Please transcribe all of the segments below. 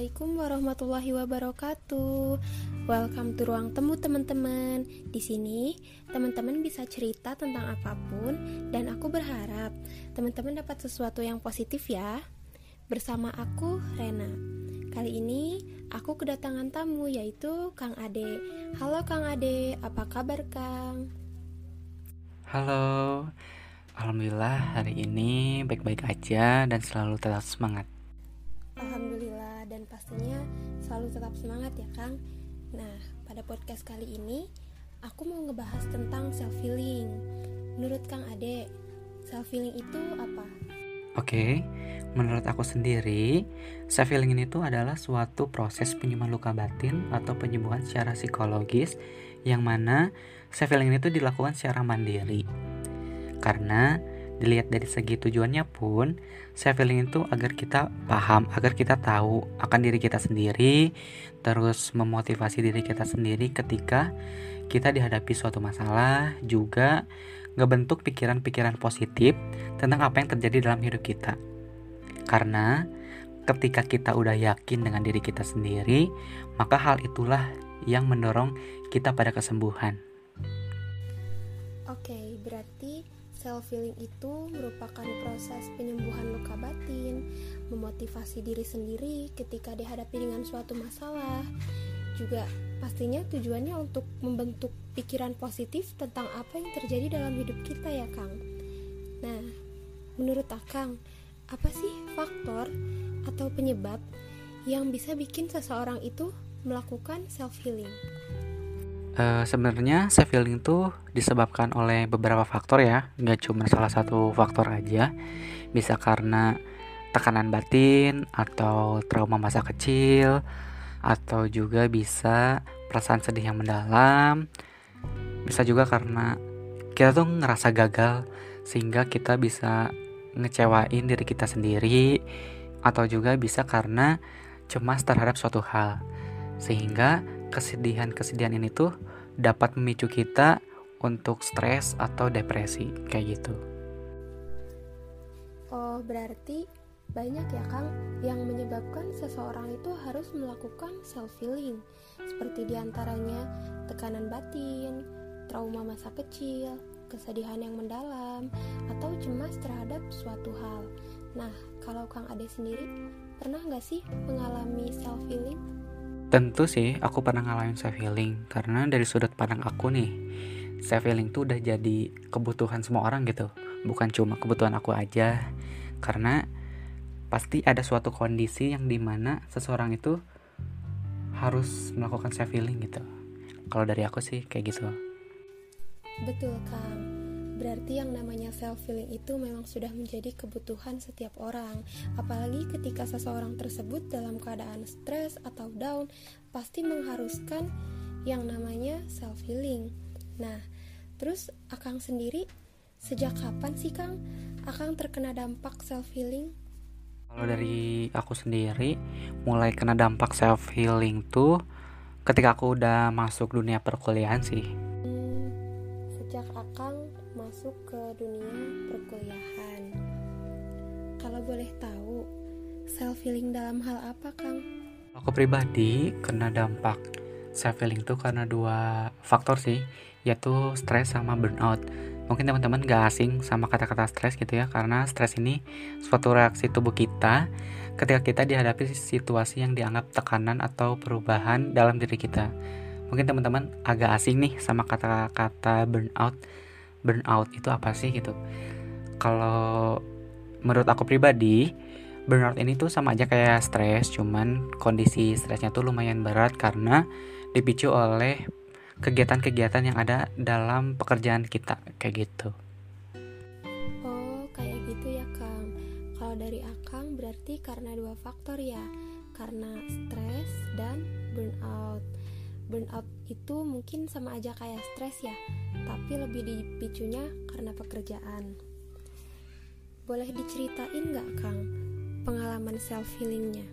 Assalamualaikum warahmatullahi wabarakatuh. Welcome to ruang temu teman-teman. Di sini teman-teman bisa cerita tentang apa pun dan aku berharap teman-teman dapat sesuatu yang positif ya. Bersama aku Rena. Kali ini aku kedatangan tamu yaitu Kang Ade. Halo Kang Ade, apa kabar Kang? Halo. Alhamdulillah hari ini baik-baik aja dan selalu tetap semangat. Pastinya selalu tetap semangat ya Kang. Nah, pada podcast kali ini aku mau ngebahas tentang self healing. Menurut Kang Ade, self healing itu apa? Oke, menurut aku sendiri, self healing itu adalah suatu proses penyembuhan luka batin atau penyembuhan secara psikologis yang mana self healing itu dilakukan secara mandiri. Karena dilihat dari segi tujuannya pun self healing itu agar kita paham agar kita tahu akan diri kita sendiri terus memotivasi diri kita sendiri ketika kita dihadapi suatu masalah juga ngebentuk pikiran-pikiran positif tentang apa yang terjadi dalam hidup kita. Karena ketika kita udah yakin dengan diri kita sendiri maka hal itulah yang mendorong kita pada kesembuhan. Oke, Self healing itu merupakan proses penyembuhan luka batin, memotivasi diri sendiri ketika dihadapi dengan suatu masalah. Juga pastinya tujuannya untuk membentuk pikiran positif tentang apa yang terjadi dalam hidup kita ya, Kang. Nah, menurut Akang, apa sih faktor atau penyebab yang bisa bikin seseorang itu melakukan self healing? Uh, sebenarnya self healing itu disebabkan oleh beberapa faktor ya, nggak cuma salah satu faktor aja. Bisa karena tekanan batin atau trauma masa kecil, atau juga bisa perasaan sedih yang mendalam. Bisa juga karena kita tuh ngerasa gagal sehingga kita bisa ngecewain diri kita sendiri, atau juga bisa karena cemas terhadap suatu hal sehingga kesedihan-kesedihan ini tuh dapat memicu kita untuk stres atau depresi kayak gitu. Oh, berarti banyak ya Kang yang menyebabkan seseorang itu harus melakukan self healing seperti di antaranya tekanan batin, trauma masa kecil, kesedihan yang mendalam, atau cemas terhadap suatu hal. Nah, kalau Kang Ade sendiri pernah nggak sih mengalami self healing? Tentu sih aku pernah ngalamin self healing. Karena dari sudut pandang aku nih self healing tuh udah jadi kebutuhan semua orang gitu. Bukan cuma kebutuhan aku aja. Karena pasti ada suatu kondisi yang di mana seseorang itu harus melakukan self healing gitu. Kalau dari aku sih kayak gitu. Betul kang Berarti yang namanya self healing itu memang sudah menjadi kebutuhan setiap orang. Apalagi ketika seseorang tersebut dalam keadaan stres atau down, pasti mengharuskan yang namanya self healing. Nah, terus Akang sendiri sejak kapan sih Kang Akang terkena dampak self healing? Kalau dari aku sendiri, mulai kena dampak self healing tuh ketika aku udah masuk dunia perkuliahan sih. Masuk ke dunia perkuliahan. Kalau boleh tahu, self healing dalam hal apa, Kang? Aku pribadi kena dampak self healing tuh karena dua faktor sih, yaitu stres sama burnout. Mungkin teman-teman gak asing sama kata-kata stres gitu ya, karena stres ini suatu reaksi tubuh kita ketika kita dihadapi situasi yang dianggap tekanan atau perubahan dalam diri kita. Mungkin teman-teman agak asing nih sama kata-kata burnout burnout itu apa sih gitu. Kalau menurut aku pribadi burnout ini tuh sama aja kayak stres cuman kondisi stresnya tuh lumayan berat karena dipicu oleh kegiatan-kegiatan yang ada dalam pekerjaan kita kayak gitu. Oh kayak gitu ya kang. Kalau dari akang berarti karena dua faktor ya karena stres dan burnout burnout itu mungkin sama aja kayak stres ya, tapi lebih dipicunya karena pekerjaan. Boleh diceritain nggak Kang pengalaman self healingnya?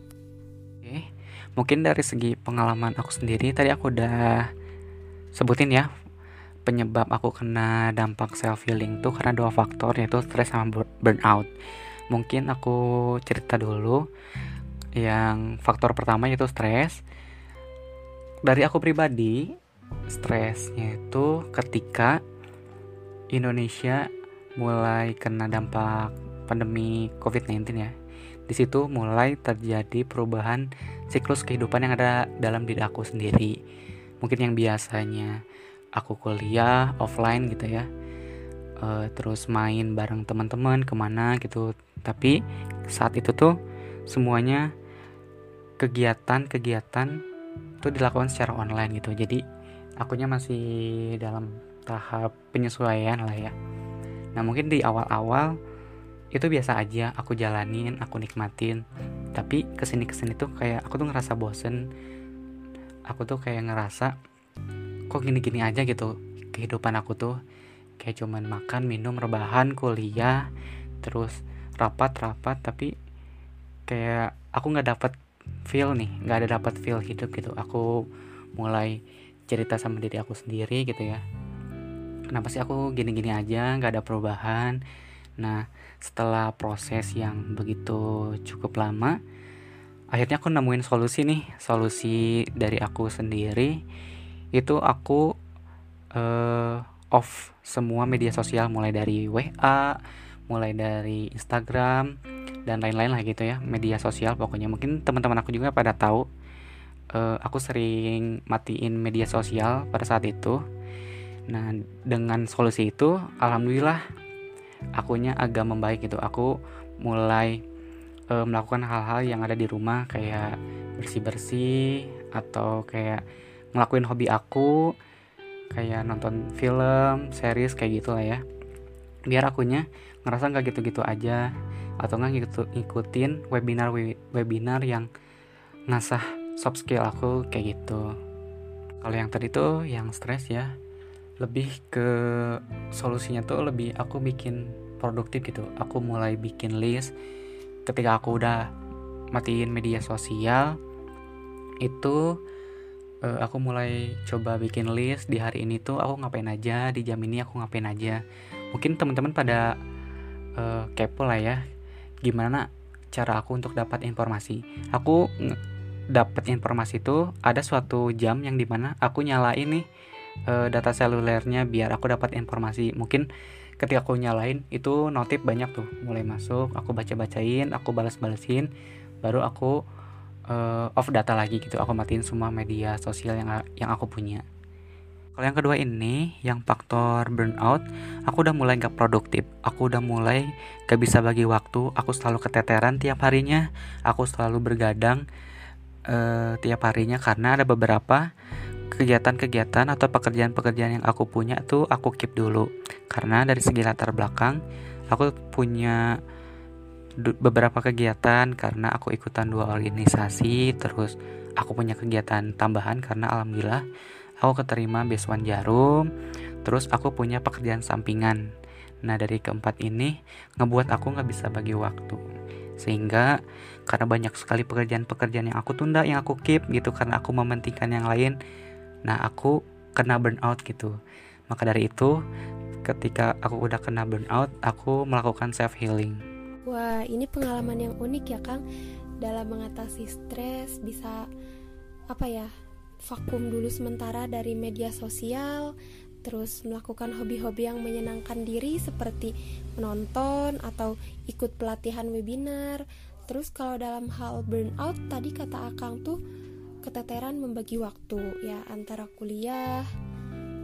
Oke, mungkin dari segi pengalaman aku sendiri tadi aku udah sebutin ya penyebab aku kena dampak self healing tuh karena dua faktor yaitu stres sama burnout. Mungkin aku cerita dulu yang faktor pertama yaitu stres dari aku pribadi stresnya itu ketika Indonesia mulai kena dampak pandemi COVID-19 ya. Di situ mulai terjadi perubahan siklus kehidupan yang ada dalam diri aku sendiri. Mungkin yang biasanya aku kuliah offline gitu ya. Uh, terus main bareng teman-teman ke mana gitu. Tapi saat itu tuh semuanya kegiatan-kegiatan itu dilakukan secara online gitu. Jadi akunya masih dalam tahap penyesuaian lah ya. Nah mungkin di awal-awal itu biasa aja aku jalanin, aku nikmatin. Tapi ke sini ke sini tuh kayak aku tuh ngerasa bosen. Aku tuh kayak ngerasa kok gini-gini aja gitu kehidupan aku tuh kayak cuman makan, minum, rebahan, kuliah, terus rapat-rapat tapi kayak aku nggak dapet feel nih, nggak ada dapat feel hidup gitu. Aku mulai cerita sama diri aku sendiri gitu ya. Kenapa sih aku gini-gini aja nggak ada perubahan? Nah setelah proses yang begitu cukup lama akhirnya aku nemuin solusi nih. Solusi dari aku sendiri itu aku uh, off semua media sosial. Mulai dari WA mulai dari Instagram dan lain-lain lah gitu ya media sosial pokoknya. Mungkin teman-teman aku juga pada tahu uh, aku sering matiin media sosial pada saat itu. Nah dengan solusi itu alhamdulillah akunya agak membaik gitu. Aku mulai uh, melakukan hal-hal yang ada di rumah kayak bersih-bersih atau kayak ngelakuin hobi aku kayak nonton film, series kayak gitu lah ya. Biar akunya ngerasa nggak gitu-gitu aja atau nggak ngikutin webinar webinar yang ngasah soft skill aku kayak gitu. Kalau yang tadi tuh yang stres ya lebih ke solusinya tuh lebih aku bikin produktif gitu. Aku mulai bikin list. Ketika aku udah matiin media sosial itu uh, aku mulai coba bikin list. Di hari ini tuh aku ngapain aja di jam ini aku ngapain aja. Mungkin teman-teman pada uh, kepo lah ya gimana cara aku untuk dapat informasi. Aku dapat informasi itu ada suatu jam yang di mana aku nyalain nih uh, data selulernya biar aku dapat informasi. Mungkin ketika aku nyalain itu notif banyak tuh. Mulai masuk aku baca bacain aku balas balasin baru aku uh, off data lagi gitu. Aku matiin semua media sosial yang yang aku punya kalau yang kedua ini yang faktor burnout aku udah mulai gak produktif. Aku udah mulai gak bisa bagi waktu. Aku selalu keteteran tiap harinya. Aku selalu bergadang uh, tiap harinya karena ada beberapa kegiatan-kegiatan atau pekerjaan-pekerjaan yang aku punya tuh aku keep dulu. Karena dari segi latar belakang aku punya beberapa kegiatan karena aku ikutan dua organisasi terus aku punya kegiatan tambahan karena alhamdulillah aku keterima beasiswa Jarum terus aku punya pekerjaan sampingan. Nah dari keempat ini ngebuat aku nggak bisa bagi waktu. Sehingga karena banyak sekali pekerjaan-pekerjaan yang aku tunda yang aku keep gitu karena aku mementingkan yang lain nah aku kena burnout gitu. Maka dari itu ketika aku udah kena burnout aku melakukan self healing wah ini pengalaman yang unik ya Kang. Dalam mengatasi stres bisa apa ya vakum dulu sementara dari media sosial terus melakukan hobi-hobi yang menyenangkan diri seperti menonton atau ikut pelatihan webinar. Terus kalau dalam hal burnout tadi kata Akang tuh keteteran membagi waktu ya antara kuliah,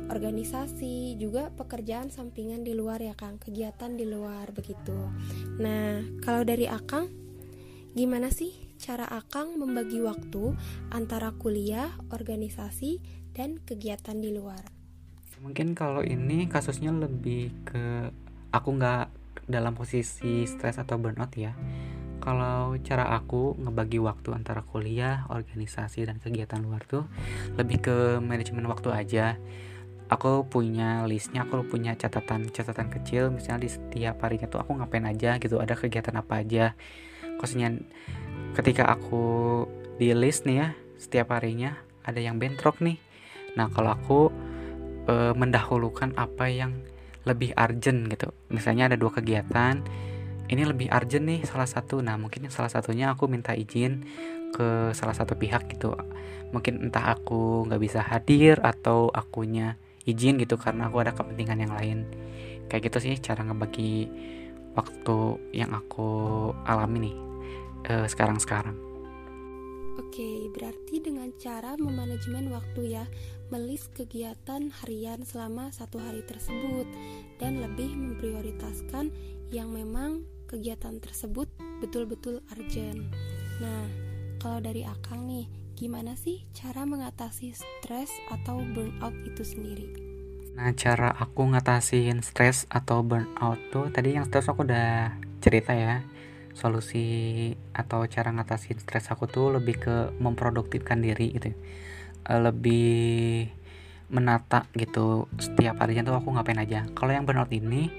organisasi, juga pekerjaan sampingan di luar ya Kang, kegiatan di luar begitu. Nah, kalau dari Akang gimana sih cara Akang membagi waktu antara kuliah, organisasi, dan kegiatan di luar? mungkin kalau ini kasusnya lebih ke aku nggak dalam posisi stres atau burnout ya kalau cara aku ngebagi waktu antara kuliah, organisasi dan kegiatan luar tuh lebih ke manajemen waktu aja. Aku punya listnya, aku punya catatan-catatan kecil, misalnya di setiap harinya tuh aku ngapain aja gitu, ada kegiatan apa aja. Khususnya ketika aku di list nih ya, setiap harinya ada yang bentrok nih. Nah kalau aku e, mendahulukan apa yang lebih urgent gitu. Misalnya ada dua kegiatan ini lebih urgent nih salah satu. Nah mungkin salah satunya aku minta izin ke salah satu pihak gitu. Mungkin entah aku nggak bisa hadir atau akunya izin gitu karena aku ada kepentingan yang lain. Kayak gitu sih cara ngebagi waktu yang aku alami nih uh, sekarang-sekarang. Oke, berarti dengan cara memanajemen waktu ya, melis kegiatan harian selama satu hari tersebut dan lebih memprioritaskan yang memang kegiatan tersebut betul-betul urgent. Nah, kalau dari Akang nih, gimana sih cara mengatasi stres atau burnout itu sendiri? Nah, cara aku ngatasin stres atau burnout tuh tadi yang stres aku udah cerita ya solusi atau cara ngatasin stres aku tuh lebih ke memproduktifkan diri gitu uh, lebih menata gitu setiap harinya tuh aku ngapain aja. Kalau yang burnout ini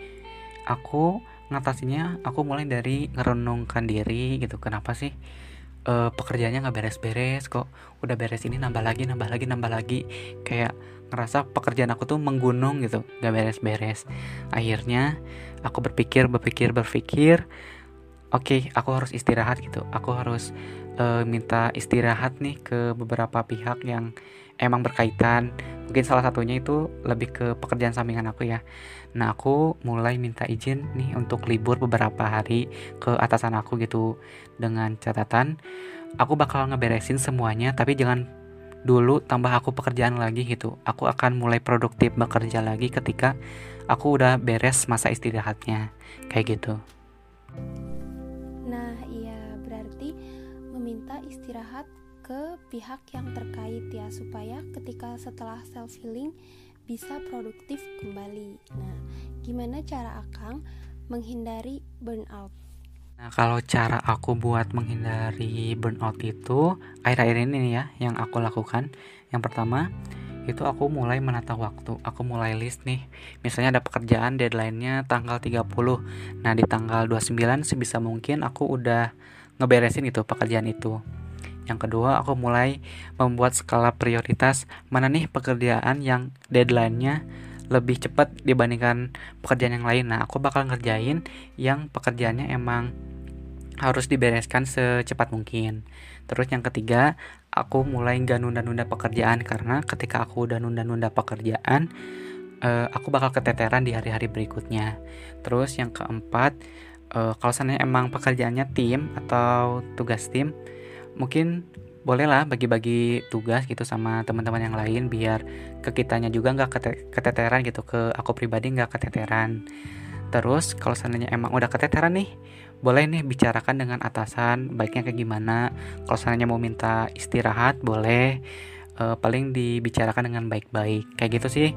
aku ngatasinya aku mulai dari ngerenungkan diri gitu. Kenapa sih? Uh, pekerjaannya nggak beres-beres kok. Udah beres ini nambah lagi nambah lagi nambah lagi. Kayak ngerasa pekerjaan aku tuh menggunung gitu nggak beres-beres. Akhirnya aku berpikir berpikir berpikir okay, aku harus istirahat gitu. Aku harus uh, minta istirahat nih ke beberapa pihak yang emang berkaitan. Mungkin salah satunya itu lebih ke pekerjaan sampingan aku ya. Nah aku mulai minta izin nih untuk libur beberapa hari ke atasan aku gitu. Dengan catatan aku bakal ngeberesin semuanya tapi jangan dulu tambah aku pekerjaan lagi gitu. Aku akan mulai produktif bekerja lagi ketika aku udah beres masa istirahatnya. Kayak gitu istirahat ke pihak yang terkait ya supaya ketika setelah self healing bisa produktif kembali. Nah, gimana cara Akang menghindari burnout? Nah, kalau cara aku buat menghindari burnout itu akhir-akhir ini ya yang aku lakukan. Yang pertama, itu aku mulai menata waktu. Aku mulai list nih. Misalnya ada pekerjaan deadline-nya tanggal 30. Nah, di tanggal 29 sebisa mungkin aku udah ngeberesin itu pekerjaan itu. Yang kedua, aku mulai membuat skala prioritas mana nih pekerjaan yang deadline-nya lebih cepat dibandingkan pekerjaan yang lain. Nah, aku bakal ngerjain yang pekerjaannya emang harus dibereskan secepat mungkin. Terus yang ketiga, aku mulai gak nunda-nunda pekerjaan karena ketika aku udah nunda-nunda pekerjaan, uh, aku bakal keteteran di hari-hari berikutnya. Terus yang keempat, uh, kalau seandainya emang pekerjaannya tim atau tugas tim, mungkin bolehlah bagi-bagi tugas gitu sama teman-teman yang lain biar ke kitanya juga nggak keteteran gitu ke aku pribadi nggak keteteran. Terus kalau seandainya emang udah keteteran nih boleh nih bicarakan dengan atasan baiknya kayak gimana. Kalau seandainya mau minta istirahat boleh. Uh, paling dibicarakan dengan baik-baik. Kayak gitu sih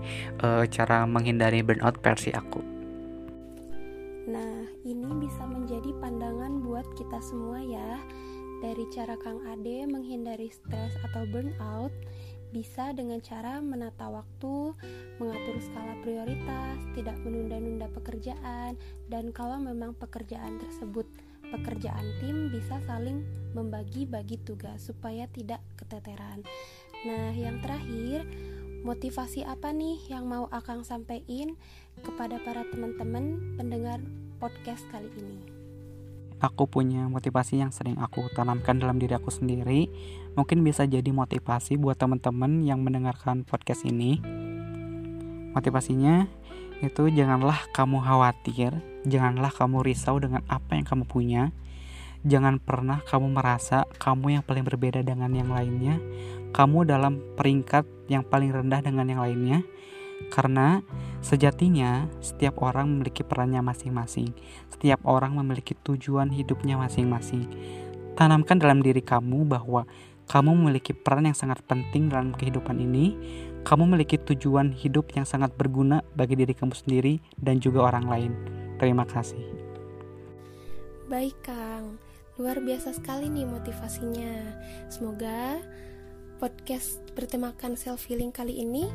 uh, cara menghindari burnout versi aku nah ini bisa menjadi pandangan buat kita semua ya dari cara Kang Ade menghindari stres atau burnout bisa dengan cara menata waktu, mengatur skala prioritas, tidak menunda-nunda pekerjaan, dan kalau memang pekerjaan tersebut pekerjaan tim bisa saling membagi-bagi tugas supaya tidak keteteran. Nah, yang terakhir, motivasi apa nih yang mau Akang sampaikan kepada para teman-teman pendengar podcast kali ini? aku punya motivasi yang sering aku tanamkan dalam diri aku sendiri. Mungkin bisa jadi motivasi buat teman-teman yang mendengarkan podcast ini. Motivasinya itu janganlah kamu khawatir janganlah kamu risau dengan apa yang kamu punya jangan pernah kamu merasa kamu yang paling berbeda dengan yang lainnya kamu dalam peringkat yang paling rendah dengan yang lainnya karena sejatinya setiap orang memiliki perannya masing-masing. Setiap orang memiliki tujuan hidupnya masing-masing. Tanamkan dalam diri kamu bahwa kamu memiliki peran yang sangat penting dalam kehidupan ini. Kamu memiliki tujuan hidup yang sangat berguna bagi diri kamu sendiri dan juga orang lain. Terima kasih. Baik, Kang. Luar biasa sekali nih motivasinya. Semoga podcast bertemakan self healing kali ini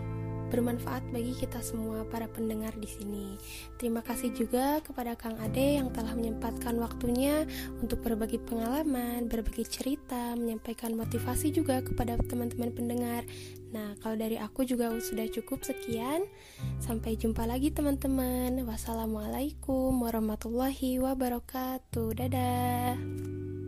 bermanfaat bagi kita semua para pendengar di sini. Terima kasih juga kepada Kang Ade yang telah menyempatkan waktunya untuk berbagi pengalaman, berbagi cerita, menyampaikan motivasi juga kepada teman-teman pendengar. Nah, kalau dari aku juga sudah cukup sekian. Sampai jumpa lagi teman-teman. Wassalamualaikum warahmatullahi wabarakatuh. Dadah.